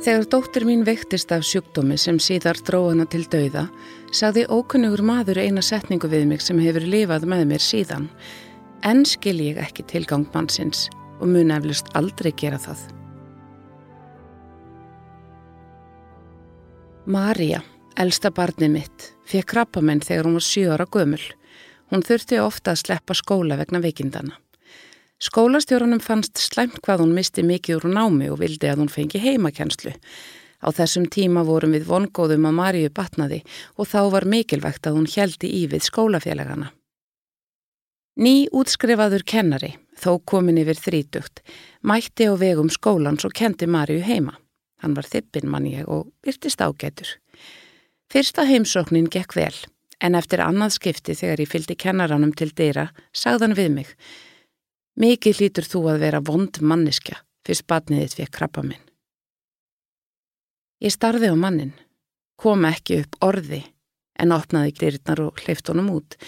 Þegar dóttir mín veiktist af sjúkdómi sem síðar dróðana til dauða, sagði ókunnugur maður eina setningu við mig sem hefur lifað með mér síðan. En skil ég ekki tilgang mannsins og mun eflust aldrei gera það. Marja, elsta barnið mitt, fekk krabbamenn þegar hún var 7 ára gömul. Hún þurfti ofta að sleppa skóla vegna veikindana. Skólastjórunum fannst slæmt hvað hún misti mikið úr námi og vildi að hún fengi heimakenslu. Á þessum tíma vorum við vongóðum að Maríu batnaði og þá var mikilvægt að hún heldi í við skólafélagana. Ný útskrifaður kennari, þó komin yfir þrítugt, mætti á vegum skólans og kendi Maríu heima. Hann var þippin mann ég og byrtist ágætur. Fyrsta heimsóknin gekk vel, en eftir annað skipti þegar ég fylgdi kennaranum til dýra, sagðan við mig – Mikið lítur þú að vera vond manniska fyrst batniðið fyrir krabba minn. Ég starði á mannin, kom ekki upp orði en opnaði glirnar og hleyft honum út.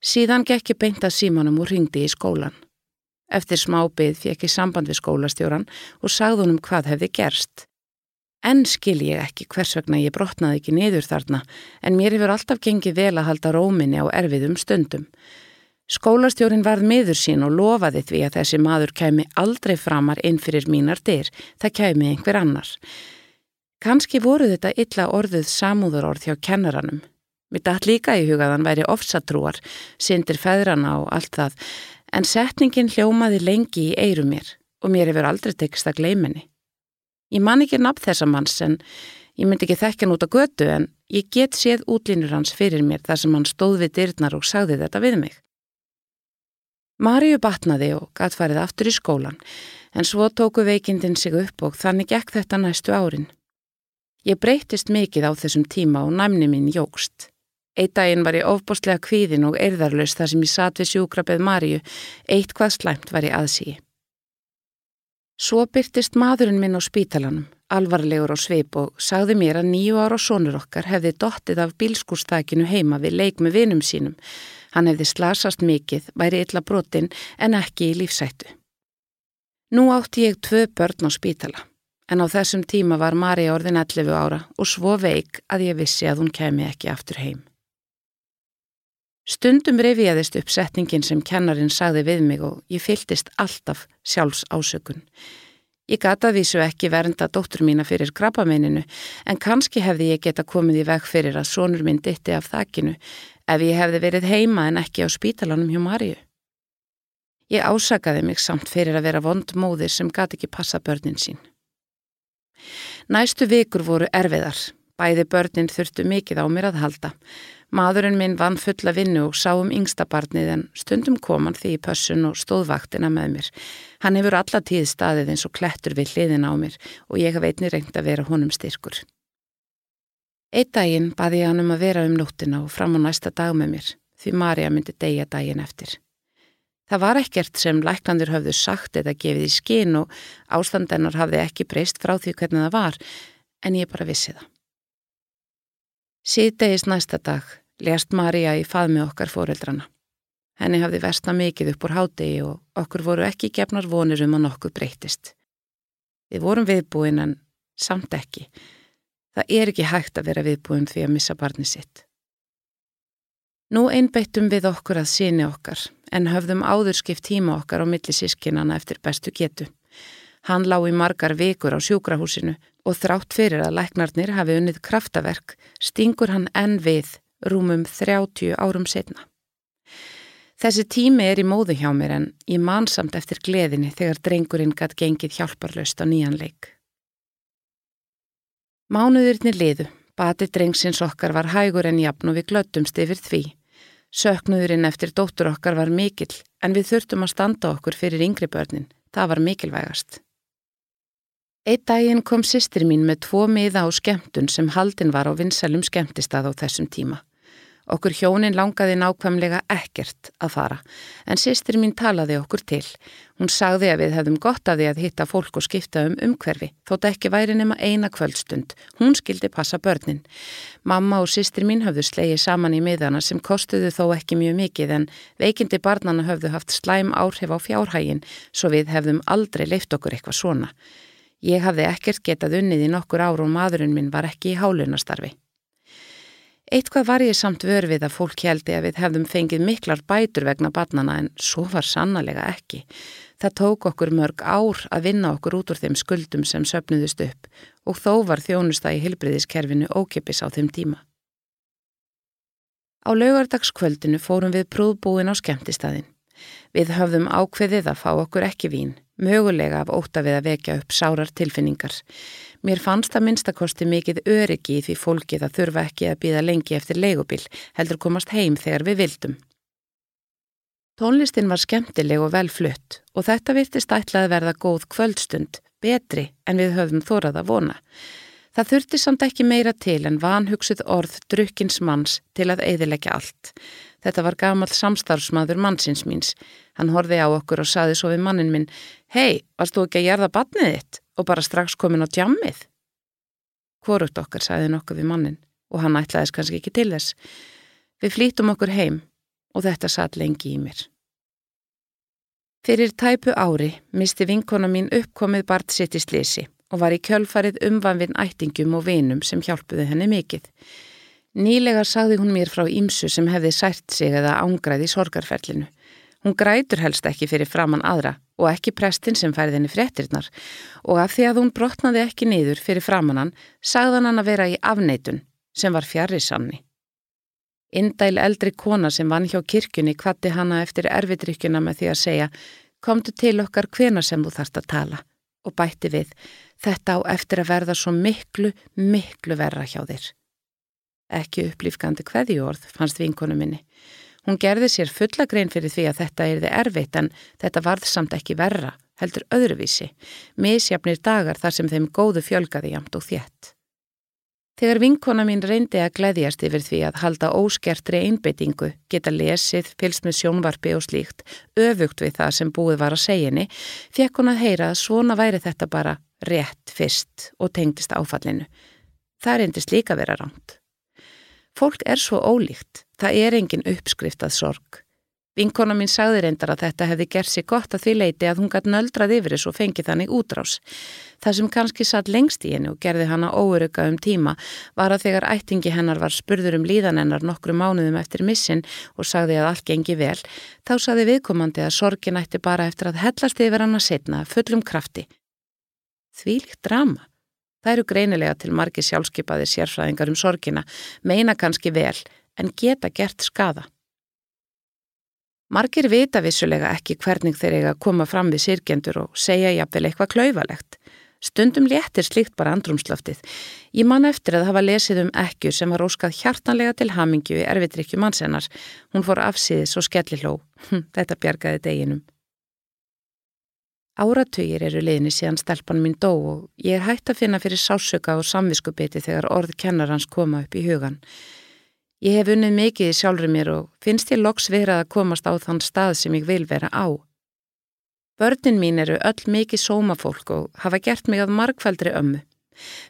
Síðan gekk ég beint að símanum og ringdi í skólan. Eftir smábið fekk ég samband við skólastjóran og sagði honum hvað hefði gerst. En skil ég ekki hvers vegna ég brotnaði ekki niður þarna en mér hefur alltaf gengið vel að halda róminni á erfiðum stundum. Skólastjórin varð miður sín og lofaði því að þessi maður kæmi aldrei framar inn fyrir mínar dyr, það kæmi einhver annar. Kanski voru þetta illa orðuð samúðurorð hjá kennaranum. Mér dætt líka í hugaðan væri ofsatrúar, syndir feðrana og allt það, en setningin hljómaði lengi í eiru mér og mér hefur aldrei tekist að gleiminni. Ég man ekki nafn þessa manns en ég myndi ekki þekka nút á götu en ég get séð útlínur hans fyrir mér þar sem hann stóð við dyrnar og sagði þetta við mig. Maríu batnaði og gatfarið aftur í skólan, en svo tóku veikindin sig upp og þannig gekk þetta næstu árin. Ég breytist mikið á þessum tíma og næmni mín jógst. Eitt daginn var ég ofbostlega kvíðin og erðarlaus þar sem ég satt við sjúkrabbeð Maríu, eitt hvað slæmt var ég aðsíi. Svo byrtist maðurinn minn á spítalanum, alvarlegur á sveip og sagði mér að nýju ára sónur okkar hefði dottið af bílskúrstakinu heima við leik með vinum sínum, Hann hefði slasast mikið, væri illa brotinn en ekki í lífsættu. Nú átti ég tvö börn á spítala, en á þessum tíma var Mari orðin 11 ára og svo veik að ég vissi að hún kemi ekki aftur heim. Stundum reviðist upp setningin sem kennarin sagði við mig og ég fyltist alltaf sjálfs ásökun. Ég gata vísu ekki vernda dóttur mína fyrir krabbameininu en kannski hefði ég geta komið í veg fyrir að sonur minn ditti af þakkinu ef ég hefði verið heima en ekki á spítalanum hjá Marju. Ég ásakaði mig samt fyrir að vera vond móðir sem gati ekki passa börnin sín. Næstu vikur voru erfiðar. Bæði börnin þurftu mikið á mér að halda. Maðurinn minn vann fulla vinnu og sá um yngsta barnið en stundum kom hann því í pössun og stóðvaktina með mér. Hann hefur alla tíð staðið eins og klettur við hliðin á mér og ég haf einni reynd að vera honum styrkur. Eitt daginn baði ég hann um að vera um nóttina og fram á næsta dag með mér, því Marja myndi degja daginn eftir. Það var ekkert sem læknandur höfðu sagt eða gefið í skinn og ástandennar hafði ekki breyst frá því hvernig það var, en ég bara vissi það. Síðdegis næsta dag lést Marja í faðmi okkar fóreldrana. Henni hafði versta mikið upp úr hádegi og okkur voru ekki gefnar vonir um að nokkuð breytist. Við vorum viðbúin en samt ekki. Það er ekki hægt að vera viðbúin því að missa barni sitt. Nú einbeittum við okkur að síni okkar en höfðum áðurskipt tíma okkar á milli sískinana eftir bestu getu. Hann lá í margar vikur á sjúkrahúsinu og þrátt fyrir að læknarnir hafi unnið kraftaverk stingur hann enn við rúmum 30 árum setna. Þessi tími er í móðu hjá mér en ég mansamt eftir gleðinni þegar drengurinn gætt gengið hjálparlaust á nýjan leik. Mánuðurnir liðu, bati drengsins okkar var hægur en jafn og við glöttumst yfir því. Söknuðurinn eftir dóttur okkar var mikill en við þurftum að standa okkur fyrir yngri börnin, það var mikilvægast. Eitt daginn kom sýstir mín með tvo miða á skemmtun sem haldin var á vinsælum skemmtistað á þessum tíma. Okkur hjónin langaði nákvæmlega ekkert að fara, en sýstir mín talaði okkur til. Hún sagði að við hefðum gott að því að hitta fólk og skipta um umhverfi, þótt ekki væri nema eina kvöldstund. Hún skildi passa börnin. Mamma og sýstir mín höfðu slegið saman í miðana sem kostuðu þó ekki mjög mikið, en veikindi barnana höfðu haft slæm áhrif á fjárhægin, svo við hefðum aldrei leift okkur eitthvað svona. Ég hafði ekkert getað unnið í nokkur ár og maðurinn minn var ekki í hálunastarfi. Eitthvað var ég samt vörfið að fólk heldi að við hefðum fengið miklar bætur vegna barnana en svo var sannlega ekki. Það tók okkur mörg ár að vinna okkur út úr þeim skuldum sem söpnuðust upp og þó var þjónusta í hilbriðiskerfinu ókipis á þeim tíma. Á laugardagskvöldinu fórum við prúðbúin á skemmtistæðin. Við höfðum ákveðið að fá okkur ekki vín, mögulega af óta við að vekja upp sárar tilfinningar. Mér fannst það minnstakosti mikið öryggi því fólkið að þurfa ekki að býða lengi eftir leigubil, heldur komast heim þegar við vildum. Tónlistin var skemmtileg og vel flutt og þetta virtist ætlað að verða góð kvöldstund, betri en við höfðum þórað að vona. Það þurfti samt ekki meira til en vanhugsuð orð drukkins manns til að eidilegja allt. Þetta var gamal samstarfsmaður mannsins míns. Hann horfi á okkur og saði svo við mannin minn, hei, varst þú ekki að gerða batnið þitt og bara strax komin á djammið? Hvorugt okkar saði nokkuð við mannin og hann ætlaðis kannski ekki til þess. Við flýtum okkur heim og þetta satt lengi í mér. Fyrir tæpu ári misti vinkona mín uppkomið bart sitt í slisi og var í kjölfarið umvanvinn ættingum og vinum sem hjálpuði henni mikill. Nýlega sagði hún mér frá Ímsu sem hefði sært sig eða ángraði í sorgarferlinu. Hún grætur helst ekki fyrir framann aðra og ekki prestin sem færði henni fréttirnar og af því að hún brotnaði ekki niður fyrir framannan sagðan hann að vera í afneitun sem var fjari sanni. Indæl eldri kona sem vann hjá kirkjunni kvatti hanna eftir erfidrykkjuna með því að segja komdu til okkar hvena sem þú þarfst að tala og bætti við þetta á eftir að verða svo miklu, miklu verra hjá þér. Ekki upplýfgandi hverjórð fannst vinkonu minni. Hún gerði sér fulla grein fyrir því að þetta erði erfitt en þetta varð samt ekki verra, heldur öðruvísi, misjafnir dagar þar sem þeim góðu fjölgaði jamt og þjett. Þegar vinkona mín reyndi að gleðjast yfir því að halda óskertri einbeitingu, geta lesið, fylst með sjónvarpi og slíkt, öfugt við það sem búið var að segjini, fekk hún að heyra að svona væri þetta bara rétt fyrst og tengdist áfallinu. Það reyndist líka vera ránt. Fólk er svo ólíkt, það er engin uppskriftað sorg. Vinkona mín sagði reyndar að þetta hefði gert sér gott að því leiti að hún gæti nöldrað yfir þessu og fengið þannig útrás. Það sem kannski satt lengst í henni og gerði hana óörygga um tíma var að þegar ættingi hennar var spurður um líðan hennar nokkru mánuðum eftir missin og sagði að allt gengi vel, þá sagði viðkomandi að sorgin ætti bara eftir að hellast yfir hann að setna fullum krafti. Því líkt drama. Það eru greinilega til margi sjálfskeipaði sérfræðingar um sorgina, meina kannski vel, en geta gert skada. Margir vita vissulega ekki hvernig þeir eiga að koma fram við sirkjendur og segja jafnvel eitthvað klauvalegt. Stundum léttir slíkt bara andrumslaftið. Ég man eftir að hafa lesið um ekkju sem var óskað hjartanlega til hamingju í erfitrykju mannsennar. Hún fór afsýðis og skelliló. Hm, þetta bjargaði deginum. Áratugir eru liðni síðan stelpan mín dó og ég er hægt að finna fyrir sásöka og samviskubiti þegar orð kennarans koma upp í hugan. Ég hef unnið mikið í sjálfur mér og finnst ég loks verið að komast á þann stað sem ég vil vera á. Börnin mín eru öll mikið sómafólk og hafa gert mig af margfældri ömmu.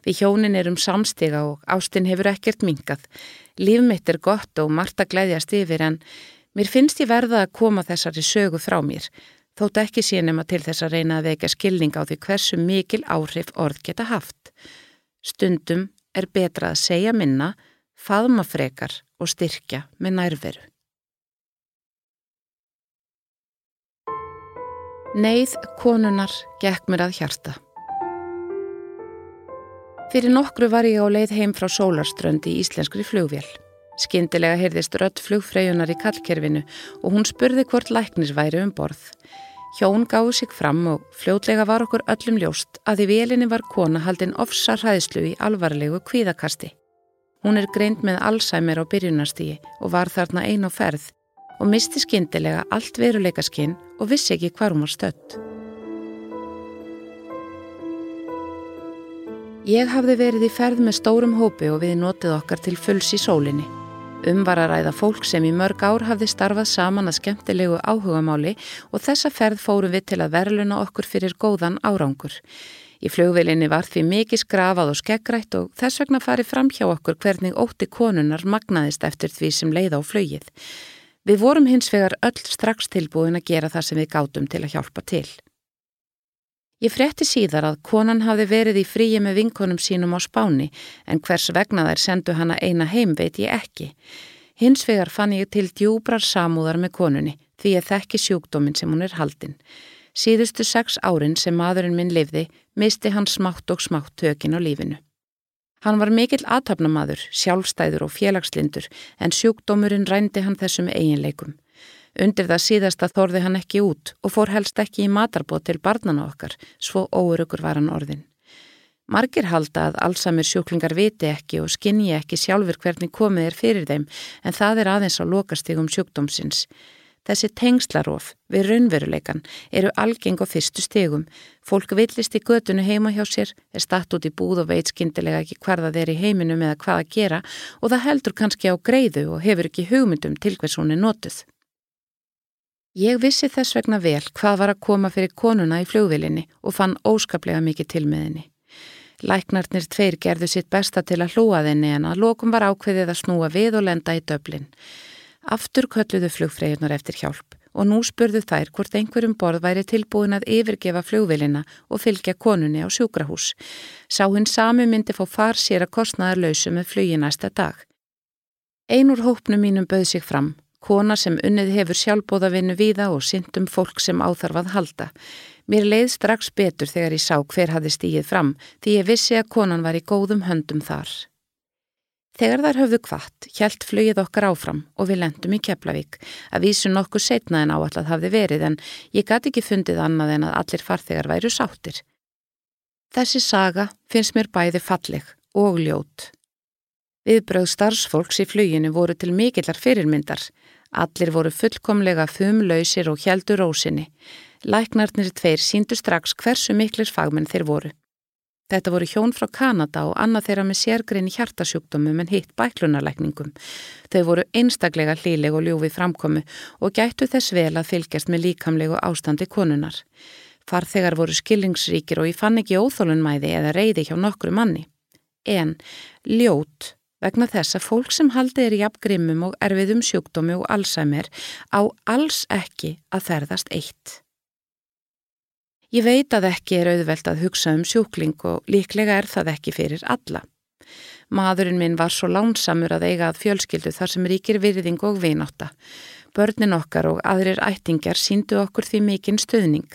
Við hjónin erum samstiga og ástinn hefur ekkert mingað. Líf mitt er gott og margt að gleyðjast yfir en mér finnst ég verða að koma þessari sögu frá mér þótt ekki sínum að til þess að reyna að veika skilning á því hversu mikil áhrif orð geta haft. Stundum er betra að segja minna, faðma frekar og styrkja með nærveru. Neið konunar gekk mér að hjarta. Fyrir nokkru var ég á leið heim frá sólarströndi í íslenskri flugvél. Skindilega heyrðist rött flugfreyjunar í kallkerfinu og hún spurði hvort læknis væri um borð. Hjón gáði sig fram og fljótlega var okkur öllum ljóst að í velinni var kona haldinn ofsa hræðslu í alvarlegu kvíðakasti. Hún er greint með Alzheimer á byrjunastígi og var þarna ein á ferð og misti skindilega allt veruleika skinn og vissi ekki hvar hún var stött. Ég hafði verið í ferð með stórum hópi og við notið okkar til fulls í sólinni. Um var að ræða fólk sem í mörg ár hafði starfað saman að skemmtilegu áhugamáli og þessa ferð fórum við til að verðluna okkur fyrir góðan árangur. Í fljóðvelinni var því mikið skrafað og skeggrætt og þess vegna farið fram hjá okkur hvernig ótti konunar magnaðist eftir því sem leið á flögið. Við vorum hins vegar öll strax tilbúin að gera það sem við gátum til að hjálpa til. Ég frétti síðar að konan hafi verið í fríi með vinkonum sínum á spáni en hvers vegna þær sendu hana eina heim veit ég ekki. Hins vegar fann ég til djúbrar samúðar með konunni því ég þekki sjúkdóminn sem hún er haldinn. Síðustu sex árin sem maðurinn minn lifði misti hann smátt og smátt tökin á lífinu. Hann var mikill aðtapnamaður, sjálfstæður og félagslindur en sjúkdómurinn rændi hann þessum eiginleikum. Undir það síðasta þorði hann ekki út og fór helst ekki í matarbót til barnana okkar, svo óurugur var hann orðin. Margir halda að allsamir sjúklingar viti ekki og skinni ekki sjálfur hvernig komið er fyrir þeim en það er aðeins á lokastígum sjúkdómsins. Þessi tengslarof við raunveruleikan eru algeng á fyrstu stegum. Fólk villist í gödunu heima hjá sér, er statt út í búð og veit skindilega ekki hvar það er í heiminum eða hvað að gera og það heldur kannski á greiðu og hefur ekki hugmyndum til hvers hún er notuð. Ég vissi þess vegna vel hvað var að koma fyrir konuna í fljóðvilinni og fann óskaplega mikið til með henni. Læknarnir tveir gerðu sitt besta til að hlúa þenni en að lokum var ákveðið að snúa við og lenda í döblin. Aftur kölluðu flugfreyjunar eftir hjálp og nú spurðu þær hvort einhverjum borð væri tilbúin að yfirgefa fljóðvilina og fylgja konunni á sjúkrahús. Sá hinn sami myndi fá far sér að kostnaðar lausu með flugi næsta dag. Einur hópnu mínum bauð sig fram kona sem unnið hefur sjálfbóðavinnu víða og syndum fólk sem áþarfað halda. Mér leið strax betur þegar ég sá hver hafði stíið fram því ég vissi að konan var í góðum höndum þar. Þegar þar höfðu kvart, hjælt flögið okkar áfram og við lendum í Keflavík að vísu nokkuð setna en áallat hafði verið en ég gæti ekki fundið annað en að allir farþegar væru sáttir. Þessi saga finnst mér bæði falleg og ljót. Viðbröð starfsfólks í fluginu voru til mikillar fyrirmyndar Allir voru fullkomlega fumlausir og heldur rósinni. Læknarnir tveir síndu strax hversu miklir fagmenn þeir voru. Þetta voru hjón frá Kanada og annað þeirra með sérgrein í hjartasjúkdómum en hitt bæklunarlækningum. Þau voru einstaklega hlíleg og ljúfi framkomu og gættu þess vel að fylgjast með líkamlegu ástandi konunar. Farþegar voru skillingsríkir og ég fann ekki óþólunmæði eða reyði hjá nokkru manni. En ljót vegna þess að fólk sem haldið er jafngrimmum og erfiðum sjúkdómi og Alzheimer á alls ekki að ferðast eitt. Ég veit að ekki er auðvelt að hugsa um sjúkling og líklega er það ekki fyrir alla. Maðurinn minn var svo lánsamur að eiga að fjölskyldu þar sem ríkir virðing og vináta. Börnin okkar og aðrir ættingjar síndu okkur því mikinn stöðning.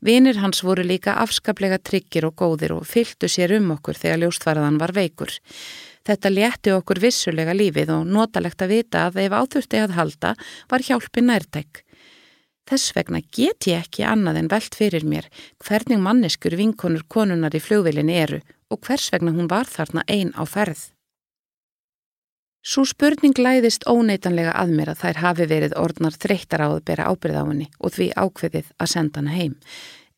Vinir hans voru líka afskaplega tryggir og góðir og fylgdu sér um okkur þegar ljóstvarðan var veikur. Þetta létti okkur vissulega lífið og notalegt að vita að ef áþurfti að halda var hjálpi nærtæk. Þess vegna get ég ekki annað en veld fyrir mér hvernig manneskur vinkonur konunar í fljóðvilinni eru og hvers vegna hún var þarna einn á ferð. Svo spurning læðist óneitanlega að mér að þær hafi verið orðnar þreyttar á að bera ábyrð á henni og því ákveðið að senda hana heim.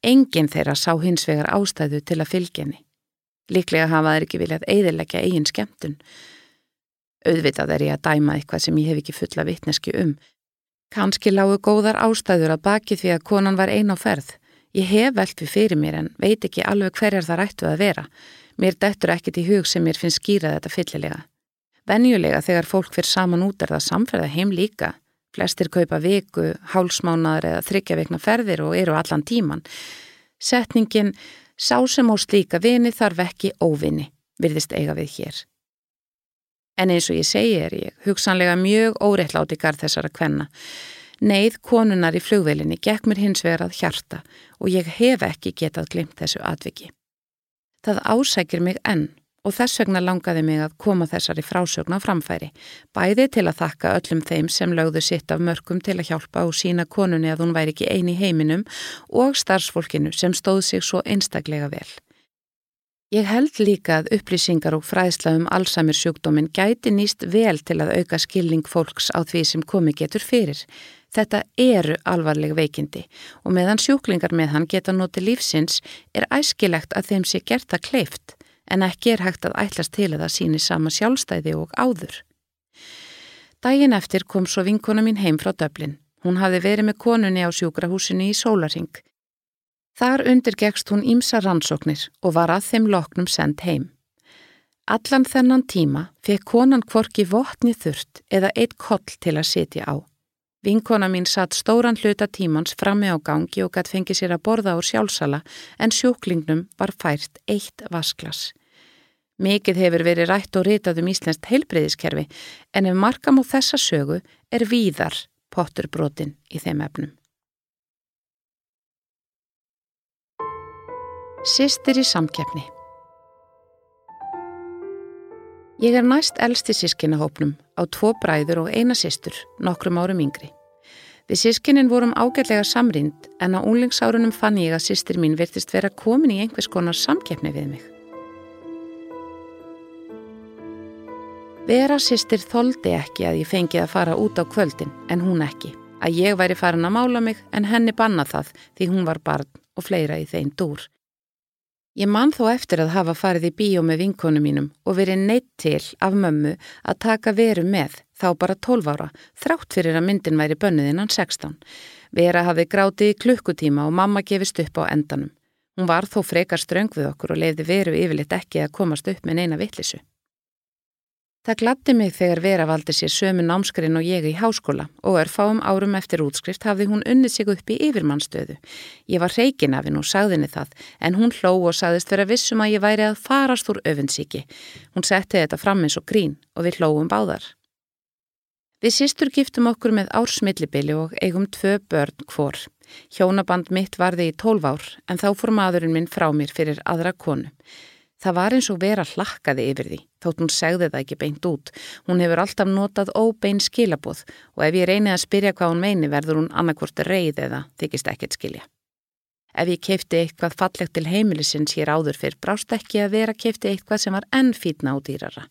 Engin þeirra sá hins vegar ástæðu til að fylgja henni. Líklega hafa þeir ekki viljað eiðilegja eigin skemmtun. Auðvitað er ég að dæma eitthvað sem ég hef ekki fulla vittneski um. Kanski lágu góðar ástæður að baki því að konan var ein á ferð. Ég hef velt við fyrir mér en veit ekki alveg hverjar það rættu að vera. Mér dettur ekkit í hug sem mér finnst skýrað þetta fyllilega. Venjulega þegar fólk fyrir saman út er það samferða heim líka. Flestir kaupa viku, hálsmánaður eða þryggja vekna ferðir og eru allan tíman. Setningin Sá sem á slíka vini þarf ekki óvini, virðist eiga við hér. En eins og ég segi er ég hugsanlega mjög óreittlátt í garð þessara kvenna. Neið konunar í flugvelinni gekk mér hins vegar að hjarta og ég hef ekki getað glimt þessu atviki. Það ásækir mig enn og þess vegna langaði mig að koma þessari frásögn á framfæri, bæði til að þakka öllum þeim sem lögðu sitt af mörgum til að hjálpa og sína konunni að hún væri ekki eini heiminum og starfsfólkinu sem stóð sig svo einstaklega vel. Ég held líka að upplýsingar og fræðsla um allsamir sjúkdóminn gæti nýst vel til að auka skilning fólks á því sem komi getur fyrir. Þetta eru alvarleg veikindi og meðan sjúklingar með hann geta notið lífsins er æskilegt að þeim sé gert að kleift en ekki er hægt að ætlast til að það síni sama sjálfstæði og áður. Dægin eftir kom svo vinkona mín heim frá döblin. Hún hafði verið með konunni á sjúkrahúsinu í Sólaring. Þar undirgegst hún ímsa rannsóknir og var að þeim loknum send heim. Allan þennan tíma fekk konan kvorki votni þurft eða eitt koll til að sitja á. Vinkona mín satt stóran hluta tímans frammi á gangi og gætt fengið sér að borða úr sjálfsala en sjúklingnum var fært eitt vasklas. Mikið hefur verið rætt og ritað um Íslandst heilbreyðiskerfi en ef markam á þessa sögu er víðar potturbrotin í þeim efnum. Sistir í samkeppni Ég er næst elsti sískinahópnum á tvo bræður og eina sýstur, nokkrum árum yngri. Við sískinin vorum ágætlega samrind en á únlingsárunum fann ég að sýstir mín virtist vera komin í einhvers konar samkeppni við mig. Vera sýstir þóldi ekki að ég fengið að fara út á kvöldin en hún ekki. Að ég væri farin að mála mig en henni banna það því hún var barn og fleira í þeim dúr. Ég man þó eftir að hafa farið í bíó með vinkonu mínum og verið neitt til af mömmu að taka veru með, þá bara 12 ára, þrátt fyrir að myndin væri bönnuðinnan 16. Vera hafi grátið í klukkutíma og mamma gefist upp á endanum. Hún var þó frekar ströng við okkur og leiði veru yfirleitt ekki að komast upp með neina vittlisu. Það gladdi mig þegar Vera valdi sér sömu námskarinn og ég í háskóla og örfáum árum eftir útskrift hafði hún unnið sig upp í yfirmannstöðu. Ég var reikin af henn og sagðinni það en hún hló og sagðist vera vissum að ég væri að farast úr öfunnsíki. Hún setti þetta fram eins og grín og við hlóum báðar. Við sístur giftum okkur með ársmillibili og eigum tvö börn hvor. Hjónaband mitt varði í tólf ár en þá fór maðurinn minn frá mér fyrir aðra konu. Það var eins og vera hlakkaði yfir því, þótt hún segði það ekki beint út. Hún hefur alltaf notað óbein skilaboð og ef ég reynið að spyrja hvað hún meini verður hún annarkvort reyð eða þykist ekkert skilja. Ef ég keipti eitthvað fallegt til heimilisins hér áður fyrr brást ekki að vera keipti eitthvað sem var enn fítna á dýrara.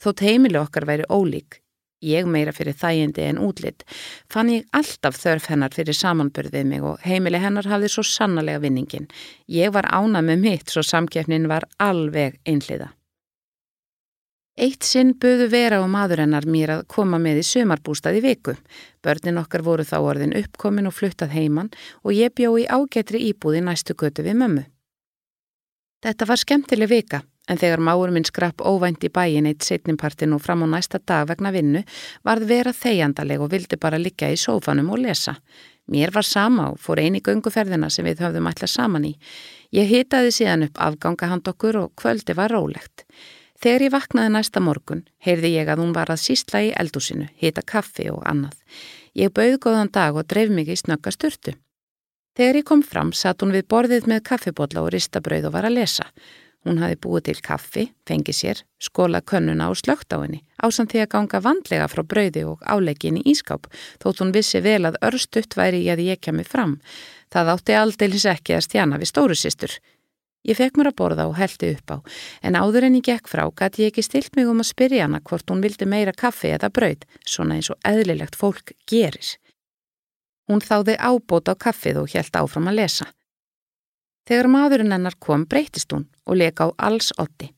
Þótt heimili okkar væri ólík, ég meira fyrir þægindi en útlitt, fann ég alltaf þörf hennar fyrir samanbörðið mig og heimili hennar hafði svo sannlega vinningin. Ég var ánað með mitt svo samkeppnin var alveg einhliða. Eitt sinn buðu vera og maður hennar mér að koma með í sömarbústaði viku. Börnin okkar voru þá orðin uppkomin og fluttað heiman og ég bjó í ágætri íbúði næstu götu við mömmu. Þetta var skemmtileg vika en þegar máur minn skrapp óvænt í bæin eitt setnimpartin og fram á næsta dag vegna vinnu varð vera þeigjandaleg og vildi bara liggja í sófanum og lesa. Mér var sama og fór eini gunguferðina sem við höfðum alltaf saman í. Ég hitaði síðan upp afganga hand okkur og kvöldi var rólegt. Þegar ég vaknaði næsta morgun, heyrði ég að hún var að sísla í eldúsinu, hita kaffi og annað. Ég bauð góðan dag og dreif mig í snögga sturtu. Þegar ég kom fram satt hún við borðið með kaffibotla og ristabrauð og var að lesa. Hún hafi búið til kaffi, fengið sér, skóla könnuna og slögt á henni, ásamt því að ganga vandlega frá brauði og áleikin í ískáp, þótt hún vissi vel að örstutt væri ég að ég kemi fram. Það átti aldeilis ekki að stjana við stóru sýstur. Ég fekk mér að borða og heldi upp á, en áður en ég gekk frá gæti ég ekki stilt mig um að spyrja hana hvort hún vildi meira kaffi eða brauð, svona eins og eðlilegt fólk gerir. Hún þáði ábót á kaffið og helt áfram að lesa. Þegar maðurinn hennar kom breytist hún og leka á alls otti.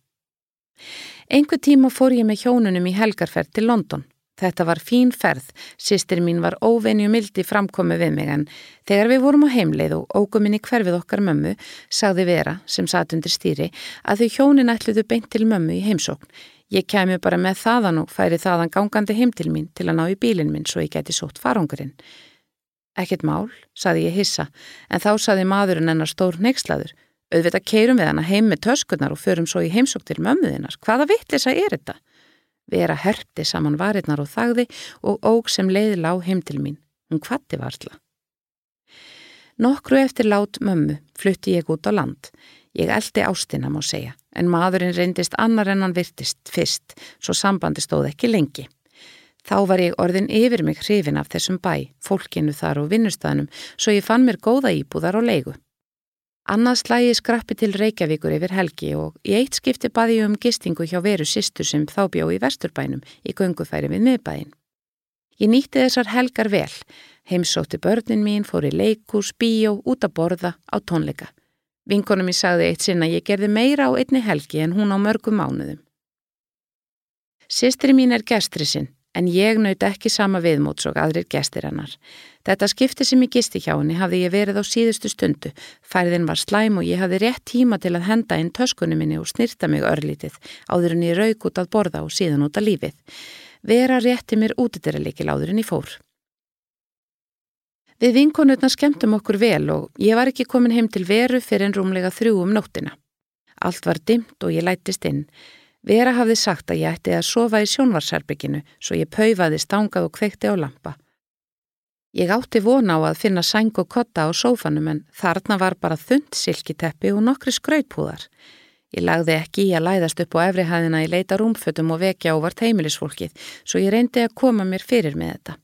Einhver tíma fór ég með hjónunum í helgarferð til London. Þetta var fín ferð, sýstir mín var óvenju mildi framkomi við mig en þegar við vorum á heimleið og óguminn í hverfið okkar mömmu, sagði Vera, sem satt undir stýri, að þau hjónin ætluðu beint til mömmu í heimsókn. Ég kemi bara með þaðan og færi þaðan gangandi heim til mín til að ná í bílinn minn svo ég geti sótt farangurinn. Ekkert mál, saði ég hissa, en þá saði maðurinn hennar stór neykslaður. Auðvitað keirum við hana heim með töskurnar og förum svo í heimsók til mömmuðinnar. Hvaða vittlisa er þetta? Vera herpti saman varirnar og þagði og óg sem leiði lág heim til mín. Hún kvatti varla. Nokkru eftir lát mömmu flutti ég út á land. Ég eldi ástina má segja, en maðurinn reyndist annar en hann virtist fyrst, svo sambandi stóð ekki lengi. Þá var ég orðin yfir mig hrifin af þessum bæ, fólkinu þar og vinnustæðnum, svo ég fann mér góða íbúðar og leigu. Annað slægi skrappi til Reykjavíkur yfir helgi og í eitt skipti baði ég um gistingu hjá veru sýstur sem þá bjó í Vesturbænum í göngufæri við miðbæin. Ég nýtti þessar helgar vel, heimsótti börnin mín, fór í leikús, bíó, út að borða, á tónleika. Vinkonum ég sagði eitt sinna ég gerði meira á einni helgi en hún á mörgum mánuðum. Sistri mín er gestri sinn en ég naut ekki sama viðmóts og aðrir gestir hennar. Þetta skipti sem ég gisti hjá henni hafði ég verið á síðustu stundu. Færðin var slæm og ég hafði rétt tíma til að henda inn töskunni minni og snirta mig örlítið áður en ég rauk út að borða og síðan út að lífið. Vera rétti mér útideralikil áður en ég fór. Við vinkonutna skemmtum okkur vel og ég var ekki komin heim til veru fyrir en rúmlega þrjú um nóttina. Allt var dimt og ég lættist inn. Vera hafði sagt að ég ætti að sofa í sjónvarsherbygginu svo ég paufaði stangað og kveikti á lampa. Ég átti vona á að finna sæng og kotta á sófanum en þarna var bara þund silkiteppi og nokkri skrautpúðar. Ég lagði ekki í að læðast upp á efrihæðina í leita rúmfötum og vekja ávart heimilisfólkið svo ég reyndi að koma mér fyrir með þetta.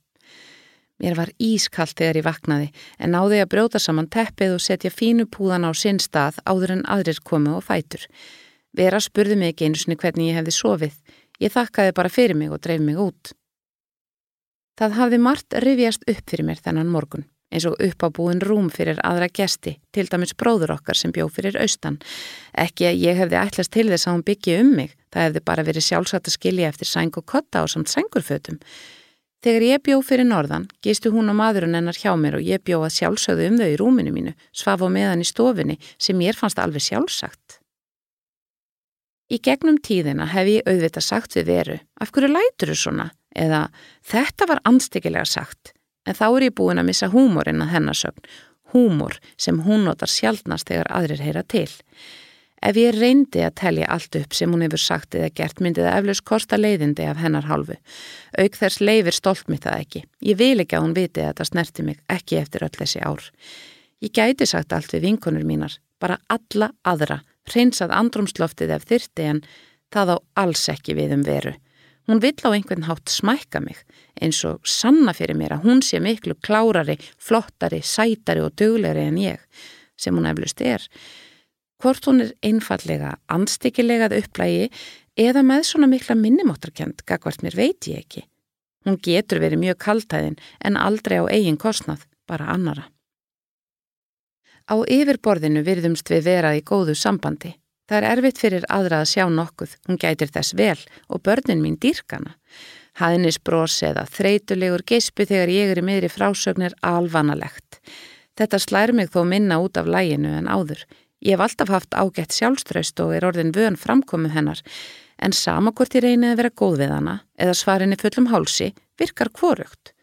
Mér var ískallt þegar ég vaknaði en náði að brjóta saman teppið og setja fínu púðan á sinn stað áður en aðrir komu og fætur. Vera spurði mig ekki einu sinni hvernig ég hefði sofið. Ég þakkaði bara fyrir mig og dreif mig út. Það hafði margt rifjast upp fyrir mér þennan morgun, eins og uppábúin rúm fyrir aðra gesti, til dæmis bróður okkar sem bjó fyrir austan. Ekki að ég hefði ætlast til þess að hún byggja um mig, það hefði bara verið sjálfsagt að skilja eftir sæng og kotta á samt sængurfötum. Þegar ég bjó fyrir norðan, gistu hún og maðurinn hennar hjá mér og ég bjó að sjálfsögðu um þau í rúminu mínu, svaf á meðan í stofinni sem ég fannst alveg sjálfsagt. Í gegnum tíðina hef ég auðvitað sagt við veru, af hverju lætur þú svona? Eða þetta var anstíkilega sagt, en þá er ég búin að missa húmorinn að hennasögn, húmor sem hún notar sjálfnast þegar aðrir heyra til. Ef ég reyndi að telja allt upp sem hún hefur sagt eða gert myndið að eflaus kosta leiðindi af hennar hálfu. Auk þess leifir stolt mitt það ekki. Ég vil ekki að hún viti að þetta snerti mig ekki eftir öll þessi ár. Ég gæti sagt allt við vinkonur mínar, bara alla aðra hreinsað andrumsloftið ef þyrti en það á alls ekki við um veru. Hún vill á einhvern hátt smækka mig eins og sanna fyrir mér að hún sé miklu klárari, flottari, sætari og döglegri en ég, sem hún eflust er. Hvort hún er einfallega anstíkilegað upplægi eða með svona mikla minnumóttarkjönd, gagvart mér veit ég ekki. Hún getur verið mjög kaltæðin en aldrei á eigin kostnað, bara annara. Á yfirborðinu virðumst við verað í góðu sambandi. Það er erfitt fyrir aðra að sjá nokkuð, hún gætir þess vel og börnin mín dýrkana. Hæðnis bros eða þreytulegur geispu þegar ég er í miðri frásögnir alvanalegt. Þetta slær mig þó minna út af læginu en áður. Ég hef alltaf haft ágætt sjálfströst og er orðin vön framkomið hennar, en sama hvort ég reynið að vera góð við hana eða svarinni fullum hálsi virkar kvorugt.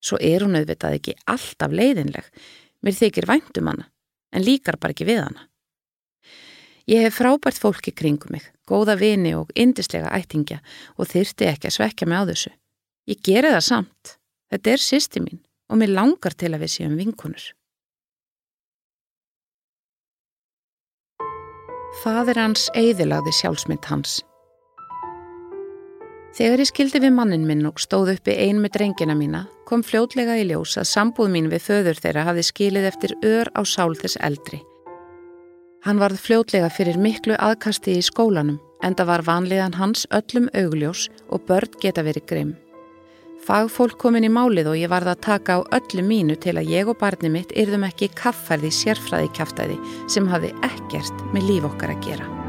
Svo er hún auðvitað ekki alltaf leiðinleg, Mér þykir væntum hana, en líkar bara ekki við hana. Ég hef frábært fólki kringum mig, góða vini og indislega ættingja og þyrti ekki að svekja mig á þessu. Ég geri það samt. Þetta er sýsti mín og mér langar til að við séum vinkunur. Fadir hans eigðilagði sjálfsmynd hans. Þegar ég skildi við mannin minn og stóð uppi ein með drengina mína, kom fljótlega í ljós að sambúð mín við föður þeirra hafði skilið eftir ör á sál þess eldri. Hann varð fljótlega fyrir miklu aðkasti í skólanum, enda var vanliðan hans öllum augljós og börn geta verið grimm. Fagfólk komin í málið og ég varð að taka á öllu mínu til að ég og barni mitt yrðum ekki kaffærði sérfræði kæftæði sem hafði ekkert með líf okkar að gera.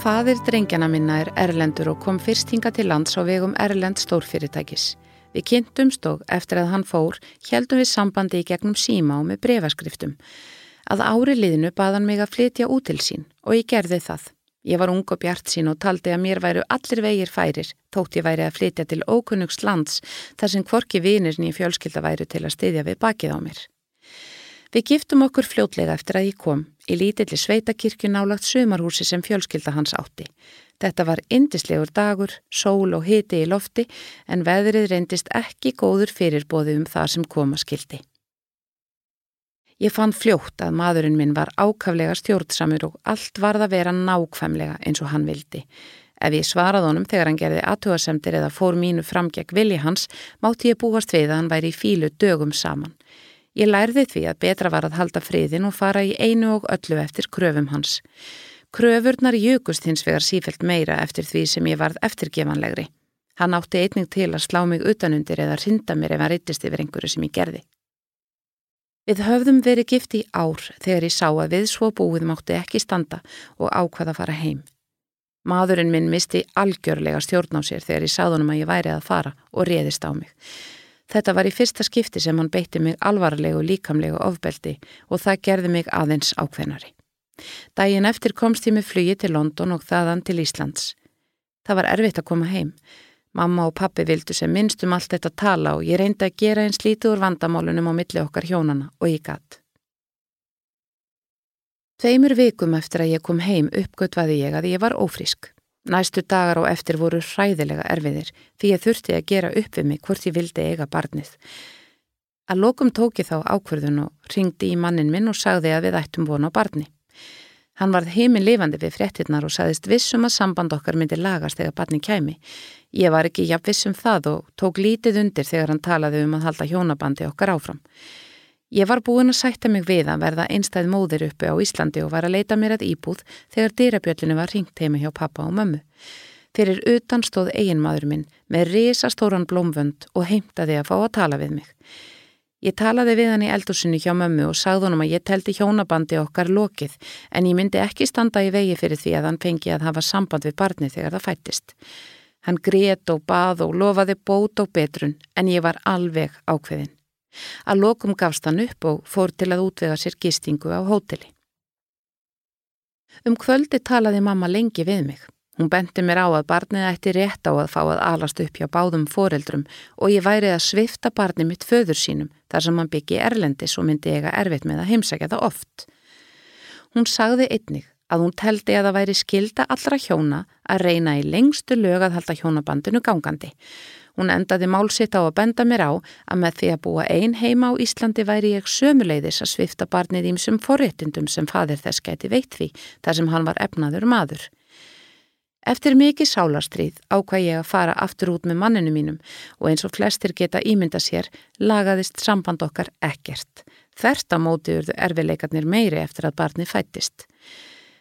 Fadir drengjana minna er Erlendur og kom fyrst hinga til lands á vegum Erlend stórfyrirtækis. Við kynntumst og eftir að hann fór heldum við sambandi í gegnum síma og með brefaskriftum. Að ári liðinu baðan mig að flytja út til sín og ég gerði það. Ég var ung og bjart sín og taldi að mér væru allir vegir færir þótt ég væri að flytja til ókunnugs lands þar sem kvorki vinirni í fjölskylda væru til að styðja við bakið á mér. Við giftum okkur fljótlega eftir að ég kom í lítilli sveitakirkju nálagt sömarhúsi sem fjölskylda hans átti. Þetta var indislegur dagur, sól og hiti í lofti en veðrið reyndist ekki góður fyrirbóði um það sem koma skildi. Ég fann fljótt að maðurinn minn var ákaflega stjórnsamur og allt varð að vera nákvæmlega eins og hann vildi. Ef ég svaraði honum þegar hann gerði aðtúasemtir eða fór mínu framgegg vilji hans, mátti ég búast við að hann væri í fílu dögum saman. Ég lærði því að betra var að halda friðin og fara í einu og öllu eftir kröfum hans. Kröfurnar jökust hins vegar sífelt meira eftir því sem ég varð eftirgefanlegri. Hann átti einning til að slá mig utanundir eða rinda mér ef hann rittist yfir einhverju sem ég gerði. Við höfðum verið gift í ár þegar ég sá að við svo búið mátti ekki standa og ákvaða að fara heim. Maðurinn minn misti algjörlega stjórn á sér þegar ég sáðunum að ég væri að fara og réðist á mig. Þetta var í fyrsta skipti sem hann beitti mig alvarlegu líkamlegu ofbeldi og það gerði mig aðeins ákveðnari. Dægin eftir komst ég með flugi til London og þaðan til Íslands. Það var erfitt að koma heim. Mamma og pappi vildu sem minnst um allt þetta tala og ég reyndi að gera eins lítið úr vandamálunum á milli okkar hjónana og ég gatt. Tveimur vikum eftir að ég kom heim uppgötvaði ég að ég var ófrísk. Næstu dagar og eftir voru hræðilega erfiðir því ég þurfti að gera upp við mig hvort ég vildi eiga barnið. Að lokum tóki þá ákverðun og ringdi í mannin minn og sagði að við ættum vona á barni. Hann varð heiminn lifandi við fréttinnar og saðist vissum að samband okkar myndi lagast þegar barni kæmi. Ég var ekki jafn vissum það og tók lítið undir þegar hann talaði um að halda hjónabandi okkar áfram. Ég var búin að sætta mig við að verða einstæð móðir uppi á Íslandi og var að leita mér að íbúð þegar dýrabjöllinu var ringt heima hjá pappa og mömmu. Fyrir utan stóð eiginmaður minn með risastóran blómvönd og heimtaði að fá að tala við mig. Ég talaði við hann í eldursunni hjá mömmu og sagði honum að ég teldi hjónabandi okkar lokið en ég myndi ekki standa í vegi fyrir því að hann fengi að hafa samband við barni þegar það fættist. Hann grét og bað og lofaði bót og betrun en ég var alveg ákveðin. Að lokum gafst hann upp og fór til að útvega sér gistingu á hóteli. Um kvöldi talaði mamma lengi við mig. Hún benti mér á að barnið ætti rétt á að fá að alast upp hjá báðum foreldrum og ég væri að svifta barnið mitt föður sínum þar sem hann byggi erlendis og myndi eiga erfitt með að heimsækja það oft. Hún sagði einnig að hún teldi að það væri skilda allra hjóna að reyna í lengstu lög að halda hjónabandinu gangandi. Hún endaði málsitt á að benda mér á að með því að búa ein heima á Íslandi væri ég sömuleiðis að svifta barnið ímsum forréttindum sem fadir þess gæti veit því þar sem hann var efnaður maður. Eftir mikið sálarstríð ákvað ég að fara aftur út með manninu mínum og eins og flestir geta ímynda sér lagaðist samband okkar ekkert. Þersta móti urðu erfileikarnir meiri eftir að barni fættist.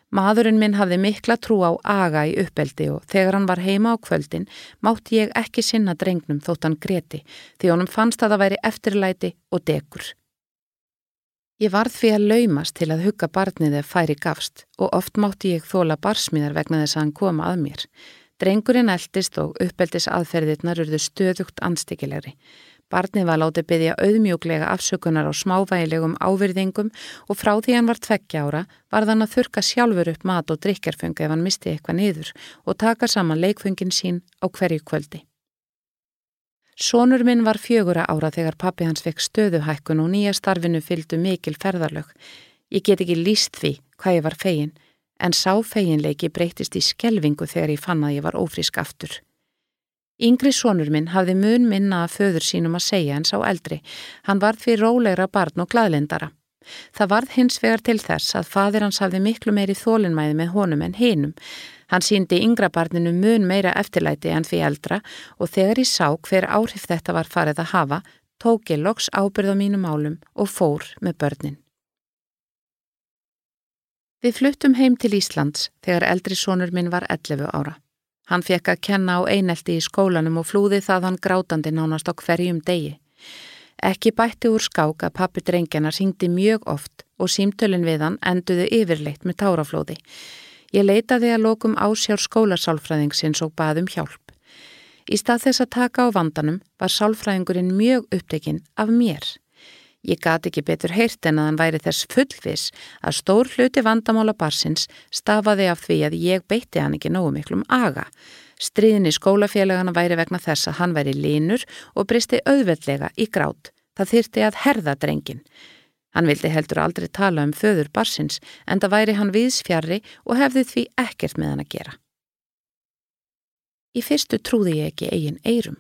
Maðurinn minn hafði mikla trú á aga í uppeldi og þegar hann var heima á kvöldin mátti ég ekki sinna drengnum þótt hann greti því honum fannst að það væri eftirlæti og degur. Ég varð fyrir að laumast til að hugga barnið ef færi gafst og oft mátti ég þóla barsmíðar vegna þess að hann koma að mér. Drengurinn eldist og uppeldis aðferðirnar urðu stöðugt anstíkilegri. Barnið var látið byggja auðmjúglega afsökunar á smávægilegum ávirðingum og frá því hann var tveggja ára var þann að þurka sjálfur upp mat og drikjarföngu ef hann misti eitthvað niður og taka saman leikföngin sín á hverju kvöldi. Sónur minn var fjögura ára þegar pappi hans fekk stöðuhækkun og nýja starfinu fylgdu mikil ferðarlög. Ég get ekki líst því hvað ég var fegin, en sá feginleiki breytist í skelvingu þegar ég fann að ég var ófrísk aftur. Yngri sónur minn hafði mun minna að föður sínum að segja en sá eldri. Hann var því rólegra barn og gladlindara. Það varð hins vegar til þess að fadir hans hafði miklu meiri þólinnmæði með honum en hinum. Hann síndi yngra barninu mun meira eftirlæti en því eldra og þegar ég sá hver áhrif þetta var farið að hafa, tók ég loks ábyrð á mínu málum og fór með börnin. Við fluttum heim til Íslands þegar eldri sónur minn var 11 ára. Hann fekk að kenna á einelti í skólanum og flúði það hann grátandi nánast á hverjum degi. Ekki bætti úr skák að pappi drengjana syngdi mjög oft og símtölin við hann enduði yfirleitt með táraflóði. Ég leitaði að lokum ásjár skólasálfræðingsins og baðum hjálp. Í stað þess að taka á vandanum var sálfræðingurinn mjög upptekinn af mér. Ég gati ekki betur heyrt en að hann væri þess fullvis að stór hluti vandamála barsins stafaði af því að ég beitti hann ekki nógu miklum aga. Stríðin í skólafélagana væri vegna þess að hann væri línur og bristi auðveldlega í grát. Það þyrti að herða drengin. Hann vildi heldur aldrei tala um föður barsins en það væri hann viðsfjarri og hefði því ekkert með hann að gera. Í fyrstu trúði ég ekki eigin eirum.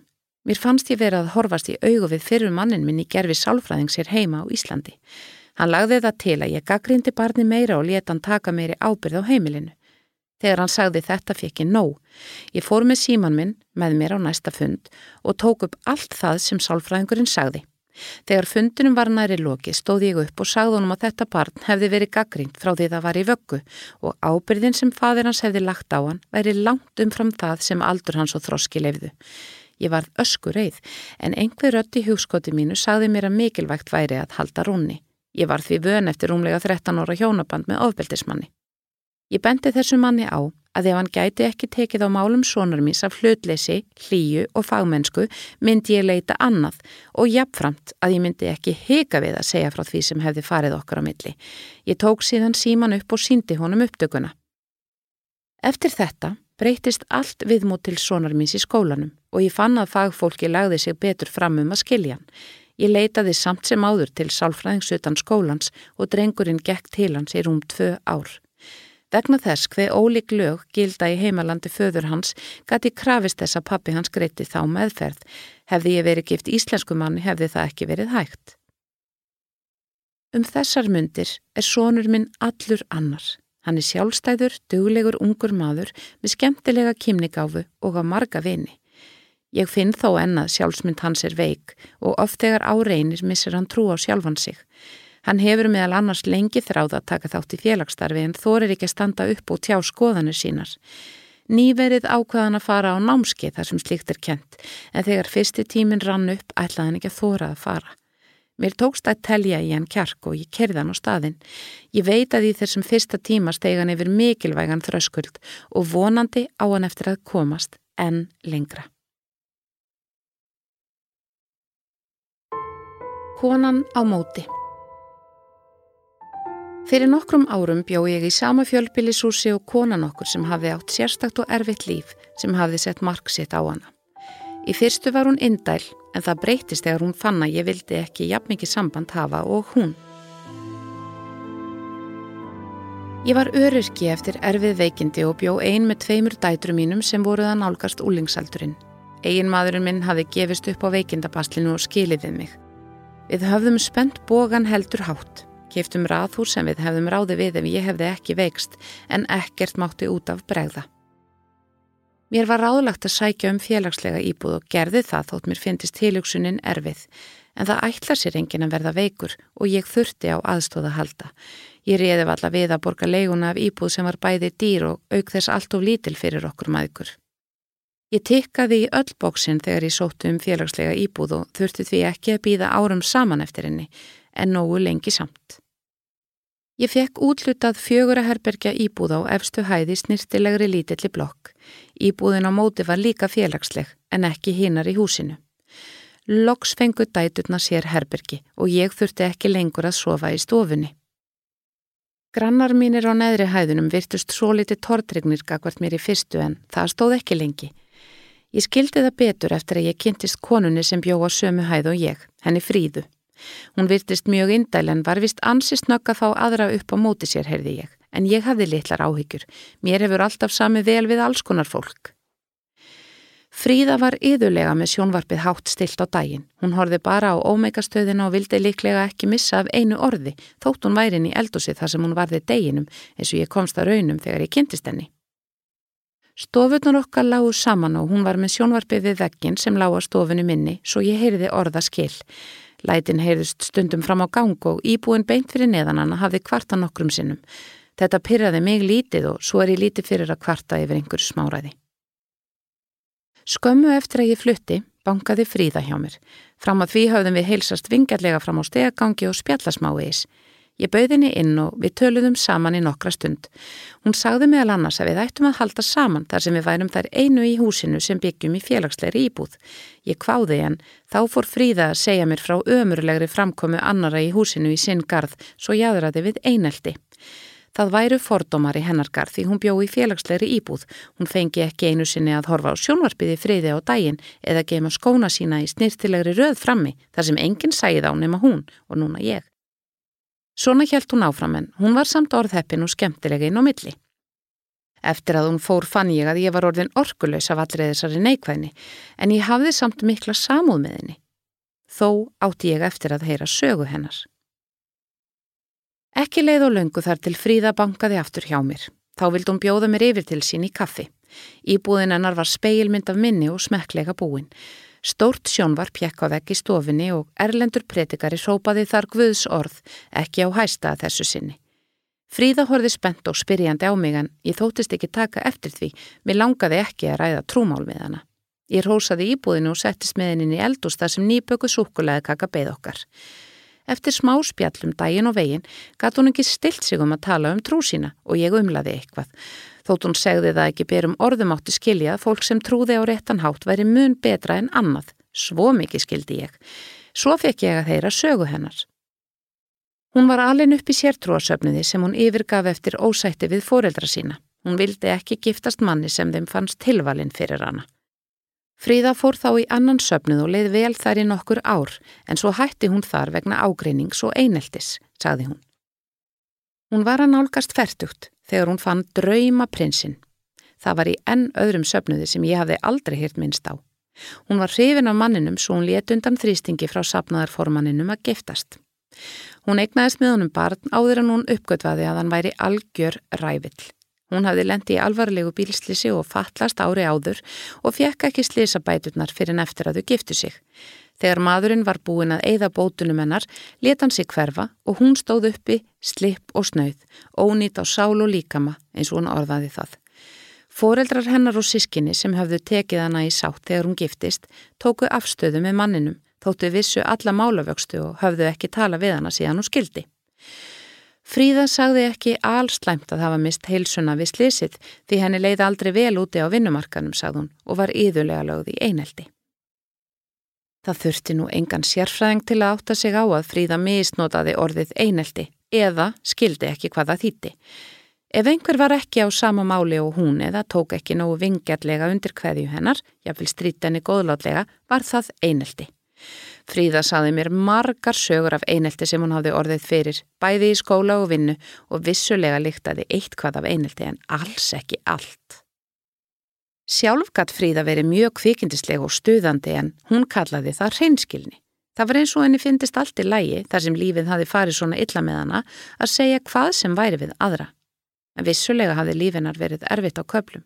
Mér fannst ég verið að horfast í augu við fyrir mannin minn í gerfi sálfræðing sér heima á Íslandi. Hann lagði það til að ég gaggrindi barni meira og leta hann taka meiri ábyrð á heimilinu. Þegar hann sagði þetta fekk ég nóg. Ég fór með síman minn með mér á næsta fund og tók upp allt það sem sálfræðingurinn sagði. Þegar fundunum var næri loki stóð ég upp og sagði honum að þetta barn hefði verið gaggrínt frá því það var í vöggu og ábyrðin sem fadir hans hefði lagt á hann væri langt umfram það sem aldur hans og þroski lefðu. Ég varð ösku reið en einhver rött í hugskoti mínu sagði mér að mikilvægt væri að halda rónni. Ég var því vön eftir rúmlega 13 óra hjónaband með ofbeldismanni. Ég bendi þessu manni á að ef hann gæti ekki tekið á málum sonar míns af hlutleysi, hlýju og fagmennsku myndi ég leita annað og jafnframt að ég myndi ekki hika við að segja frá því sem hefði farið okkar á milli. Ég tók síðan síman upp og síndi honum upptökuna. Eftir þetta breytist allt viðmút til sonar míns í skólanum og ég fann að fagfólki lagði sig betur fram um að skilja hann. Ég leitaði samt sem áður til sálfræðingsutan skólans og drengurinn gekk til hans í rúm tvö ár. Vegna þess hver ólík lög gilda í heimalandi föður hans gæti krafist þess að pappi hans greiti þá meðferð. Hefði ég verið gift íslensku manni hefði það ekki verið hægt. Um þessar myndir er sónur minn allur annar. Hann er sjálfstæður, duglegur ungur maður með skemmtilega kymnigáfu og á marga vini. Ég finn þó ennað sjálfsmynd hans er veik og oft þegar áreinir missir hann trú á sjálfan sig. Hann hefur meðal annars lengi þráð að taka þátt í félagsstarfi en þorir ekki að standa upp og tjá skoðanir sínar. Nýverið ákvaðan að fara á námskeið þar sem slíkt er kent en þegar fyrsti tímin rann upp ætlaði hann ekki að þóra að fara. Mér tókst að telja í hann kjark og ég kerði hann á staðin. Ég veit að í þessum fyrsta tíma steg hann yfir mikilvægan þröskuld og vonandi á hann eftir að komast enn lengra. Konan á móti Fyrir nokkrum árum bjó ég í sama fjölbílisúsi og konan okkur sem hafði átt sérstakt og erfitt líf sem hafði sett mark sitt á hana. Í fyrstu var hún indæl en það breytist þegar hún fann að ég vildi ekki jafn mikið samband hafa og hún. Ég var öryrki eftir erfið veikindi og bjó ein með tveimur dætrum mínum sem voruð að nálgast úlingsaldurinn. Egin maðurinn minn hafði gefist upp á veikindabaslinu og skilið við mig. Við höfðum spennt bógan heldur hátt. Kiftum raðhúr sem við hefðum ráði við ef ég hefði ekki veikst en ekkert mátti út af bregða. Mér var ráðlagt að sækja um félagslega íbúð og gerði það þótt mér finnist tilugsunin erfið en það ætla sér engin að verða veikur og ég þurfti á aðstóða halda. Ég reyði valla við að borga leiguna af íbúð sem var bæði dýr og auk þess allt of lítil fyrir okkur maðgur. Ég tikkaði í öll bóksinn þegar ég sóttu um félagslega íbúð og þurfti því ekki að býða árum saman eftir henni en nógu lengi samt. Ég fekk útlutað fjögur að herbergja íbúð á efstu hæði snirtilegri lítilli blokk. Íbúðin á móti var líka félagsleg en ekki hinnar í húsinu. Loks fengu dæturna sér herbergi og ég þurfti ekki lengur að sofa í stofunni. Grannar mínir á neðri hæðunum virtust svo liti tortrygnir gagvart mér í fyrstu en það stóð ekki lengi. Ég skildi það betur eftir að ég kynntist konunni sem bjó á sömu hæð og ég, henni fríðu. Hún virtist mjög indæl en var vist ansist nögg að fá aðra upp á móti sér, heyrði ég. En ég hafði litlar áhyggjur. Mér hefur alltaf sami vel við alls konar fólk. Fríða var yðurlega með sjónvarpið hátt stilt á daginn. Hún horfi bara á ómeikastöðina og vildi líklega ekki missa af einu orði, þótt hún værin í eldúsi þar sem hún varði deginum eins og ég komst að raunum þegar ég kynntist henni. Stofurnar okkar lágu saman og hún var með sjónvarpið við veggin sem lág á stofunu minni svo ég heyrði orða skill. Lætin heyrðust stundum fram á gang og íbúin beint fyrir neðanana hafði kvarta nokkrum sinnum. Þetta pyrraði mig lítið og svo er ég lítið fyrir að kvarta yfir einhverju smáræði. Skömmu eftir að ég flutti, bankaði fríða hjá mér. Fram að því hafðum við heilsast vingarlega fram á stegagangi og spjallasmáiðis. Ég bauði henni inn og við töluðum saman í nokkra stund. Hún sagði meðal annars að við ættum að halda saman þar sem við værum þær einu í húsinu sem byggjum í félagslegri íbúð. Ég kváði henn, þá fór Fríða að segja mér frá ömurlegri framkomu annara í húsinu í sinn garð svo jáðraði við einelti. Það væru fordómar í hennar garð því hún bjó í félagslegri íbúð. Hún fengi ekki einu sinni að horfa á sjónvarpiði friði á daginn eða geima skóna sína í snirtilegri röð frammi þar sem enginn sæði á nema hún og núna ég. Svona hjælt hún áfram en hún var samt orðheppin og skemmtilega inn á milli. Eftir að hún fór fann ég að ég var orðin orkuleus af allrið þessari neikvæðni en ég hafði samt mikla samúð með henni. Þó átti ég eftir að heyra sögu hennar. Ekki leið og löngu þar til Fríða bankaði aftur hjá mér. Þá vildi hún bjóða mér yfir til sín í kaffi. Íbúðin hennar var speilmynd af minni og smekklega búin. Stórt sjónvar pjekk á veggi stofinni og erlendur pretikari sópaði þar Guðs orð, ekki á hæsta að þessu sinni. Fríða horfi spennt og spyrjandi á mig en ég þóttist ekki taka eftir því, mér langaði ekki að ræða trúmál við hana. Ég rósaði íbúðinu og settist með henni í eldús þar sem nýböku súkulæði kaka beð okkar. Eftir smá spjallum daginn og veginn gatt hún ekki stilt sig um að tala um trú sína og ég umlaði eitthvað. Þótt hún segði það ekki berum orðum átti skilja að fólk sem trúði á réttan hátt væri mun betra en annað. Svo mikið skildi ég. Svo fekk ég að heyra sögu hennar. Hún var alin upp í sértrúasöfniði sem hún yfirgaf eftir ósætti við foreldra sína. Hún vildi ekki giftast manni sem þeim fannst tilvalin fyrir hana. Fríða fór þá í annan söpnuð og leið vel þar í nokkur ár en svo hætti hún þar vegna ágreinings og eineltis, sagði hún. Hún var að nálgast færtugt þegar hún fann drauma prinsinn. Það var í enn öðrum söpnuði sem ég hafði aldrei hirt minnst á. Hún var hrifin af manninum svo hún let undan þrýstingi frá sapnaðarformanninum að giftast. Hún eignaðist með honum barn áður en hún uppgötvaði að hann væri algjör rævill. Hún hafði lendi í alvarlegu bílslisi og fatlast ári áður og fekk ekki slísabæturnar fyrir en eftir að þau giftu sig. Þegar maðurinn var búin að eigða bótunum hennar, leta hann sig hverfa og hún stóð uppi, slipp og snauð, ónýtt á sál og líkama eins og hún orðaði það. Fóreldrar hennar og sískinni sem hafðu tekið hana í sátt þegar hún giftist, tóku afstöðu með manninum, þóttu vissu alla málavöxtu og hafðu ekki tala við hana síðan hún skildi. Fríða sagði ekki allslæmt að hafa mist heilsuna við slísið því henni leiði aldrei vel úti á vinnumarkanum, sagði hún, og var íðulega lögð í eineldi. Það þurfti nú engan sérfræðing til að átta sig á að Fríða misnotaði orðið eineldi eða skildi ekki hvað það þýtti. Ef einhver var ekki á sama máli og hún eða tók ekki nógu vingjarlega undir hverju hennar, jáfnvel strítenni góðlátlega, var það eineldi. Fríða saði mér margar sögur af einelti sem hún hafði orðið fyrir, bæði í skóla og vinnu og vissulega líktaði eitt hvað af einelti en alls ekki allt. Sjálf gatt Fríða verið mjög kvikindisleg og stuðandi en hún kallaði það hreinskilni. Það var eins og henni fyndist allt í lægi þar sem lífið hafi farið svona illa með hana að segja hvað sem væri við aðra. En vissulega hafði lífinar verið erfitt á köplum.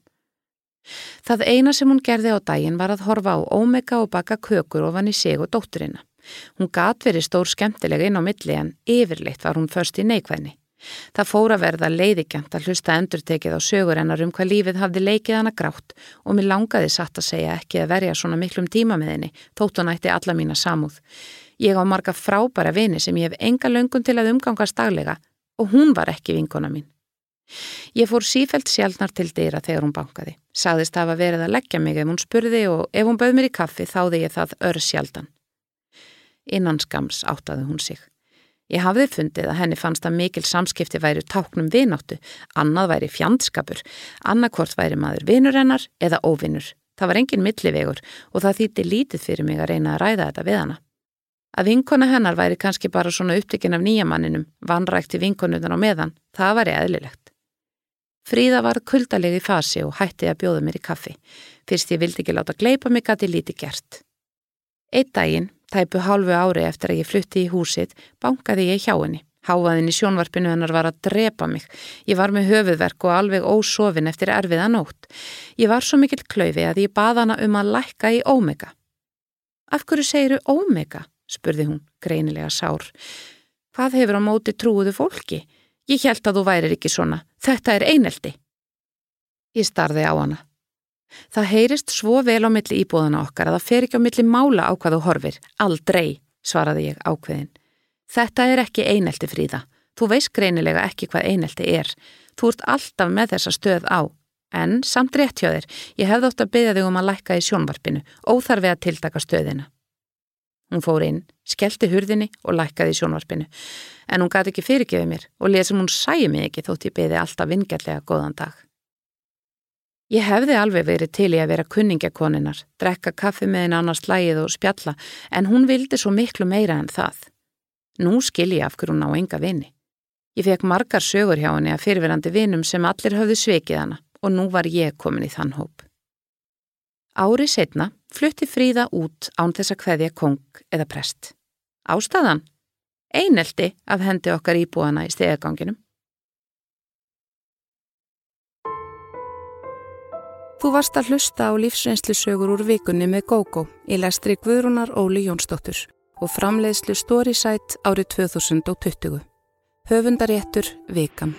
Það eina sem hún gerði á daginn var að horfa á ómega og baka kökur ofan í sig og dótturina. Hún gat verið stór skemmtilega inn á milli en yfirleitt var hún först í neikvæðni. Það fór að verða leiðigjant að hlusta endurtekið á sögur hennar um hvað lífið hafði leikið hana grátt og mér langaði satt að segja ekki að verja svona miklum tíma með henni, þótt hún ætti alla mína samúð. Ég á marga frábæra vini sem ég hef enga löngun til að umgangast daglega og hún var ekki vinkona mín. Ég fór sífælt sjálfnar til dýra þegar hún bankaði. Saðist hafa verið að leggja mig ef hún spurði og ef hún bauð mér í kaffi þáði ég það ör sjaldan. Innan skams áttaði hún sig. Ég hafði fundið að henni fannst að mikil samskipti væri táknum vináttu, annað væri fjandskapur, annarkvort væri maður vinur hennar eða óvinnur. Það var engin millivegur og það þýtti lítið fyrir mig að reyna að ræða þetta við hana. Að vinkona hennar væri kannski bara svona upptökin af nýjamanninum, vanrækti vinkonuðan á meðan, það væri eðlilegt. Fríða var kuldalegi fasi og hætti að bjóða mér í kaffi. Fyrst ég vildi ekki láta gleipa mig að ég líti gert. Eitt daginn, tæpu hálfu ári eftir að ég flutti í húsið, bankaði ég hjá henni. Háaðin í sjónvarpinu hennar var að drepa mig. Ég var með höfuðverk og alveg ósofin eftir erfiða nótt. Ég var svo mikill klöyfi að ég baða hana um að lækka í ómega. Af hverju segiru ómega? spurði hún, greinilega sár. Hvað hefur á móti trúuðu fólki? Ég held að þú værir ekki svona. Þetta er eineldi. Ég starði á hana. Það heyrist svo vel á milli íbúðana okkar að það fer ekki á milli mála á hvað þú horfir. Aldrei, svaraði ég ákveðin. Þetta er ekki eineldi fríða. Þú veist greinilega ekki hvað eineldi er. Þú ert alltaf með þessa stöð á. En samt rétt hjá þér, ég hefði ótt að byggja þig um að lækka í sjónvarpinu, óþarfi að tiltaka stöðina. Hún fór inn, skellti hurðinni og lækkaði í sjónvarpinu. En hún gæti ekki fyrirgefið mér og leið sem hún sæði mig ekki þótt ég beði alltaf vingjallega góðan dag. Ég hefði alveg verið til í að vera kunningjakoninnar, drekka kaffi með einn annars lægið og spjalla, en hún vildi svo miklu meira en það. Nú skil ég af hverju hún á enga vini. Ég fekk margar sögur hjá henni að fyrirverandi vinum sem allir höfðu sveikið hana og nú var ég komin í þann hóp. Ári setna flutti Fríða út án þess að hveðja kong eða prest. Ástæðan? Einelti af hendi okkar íbúana í stegaganginum. Þú varst að hlusta á lífsreynslusögur úr vikunni með GóGó í lestri Guðrúnar Óli Jónsdóttur og framleiðslu Storysight árið 2020. Höfundaréttur Vikam.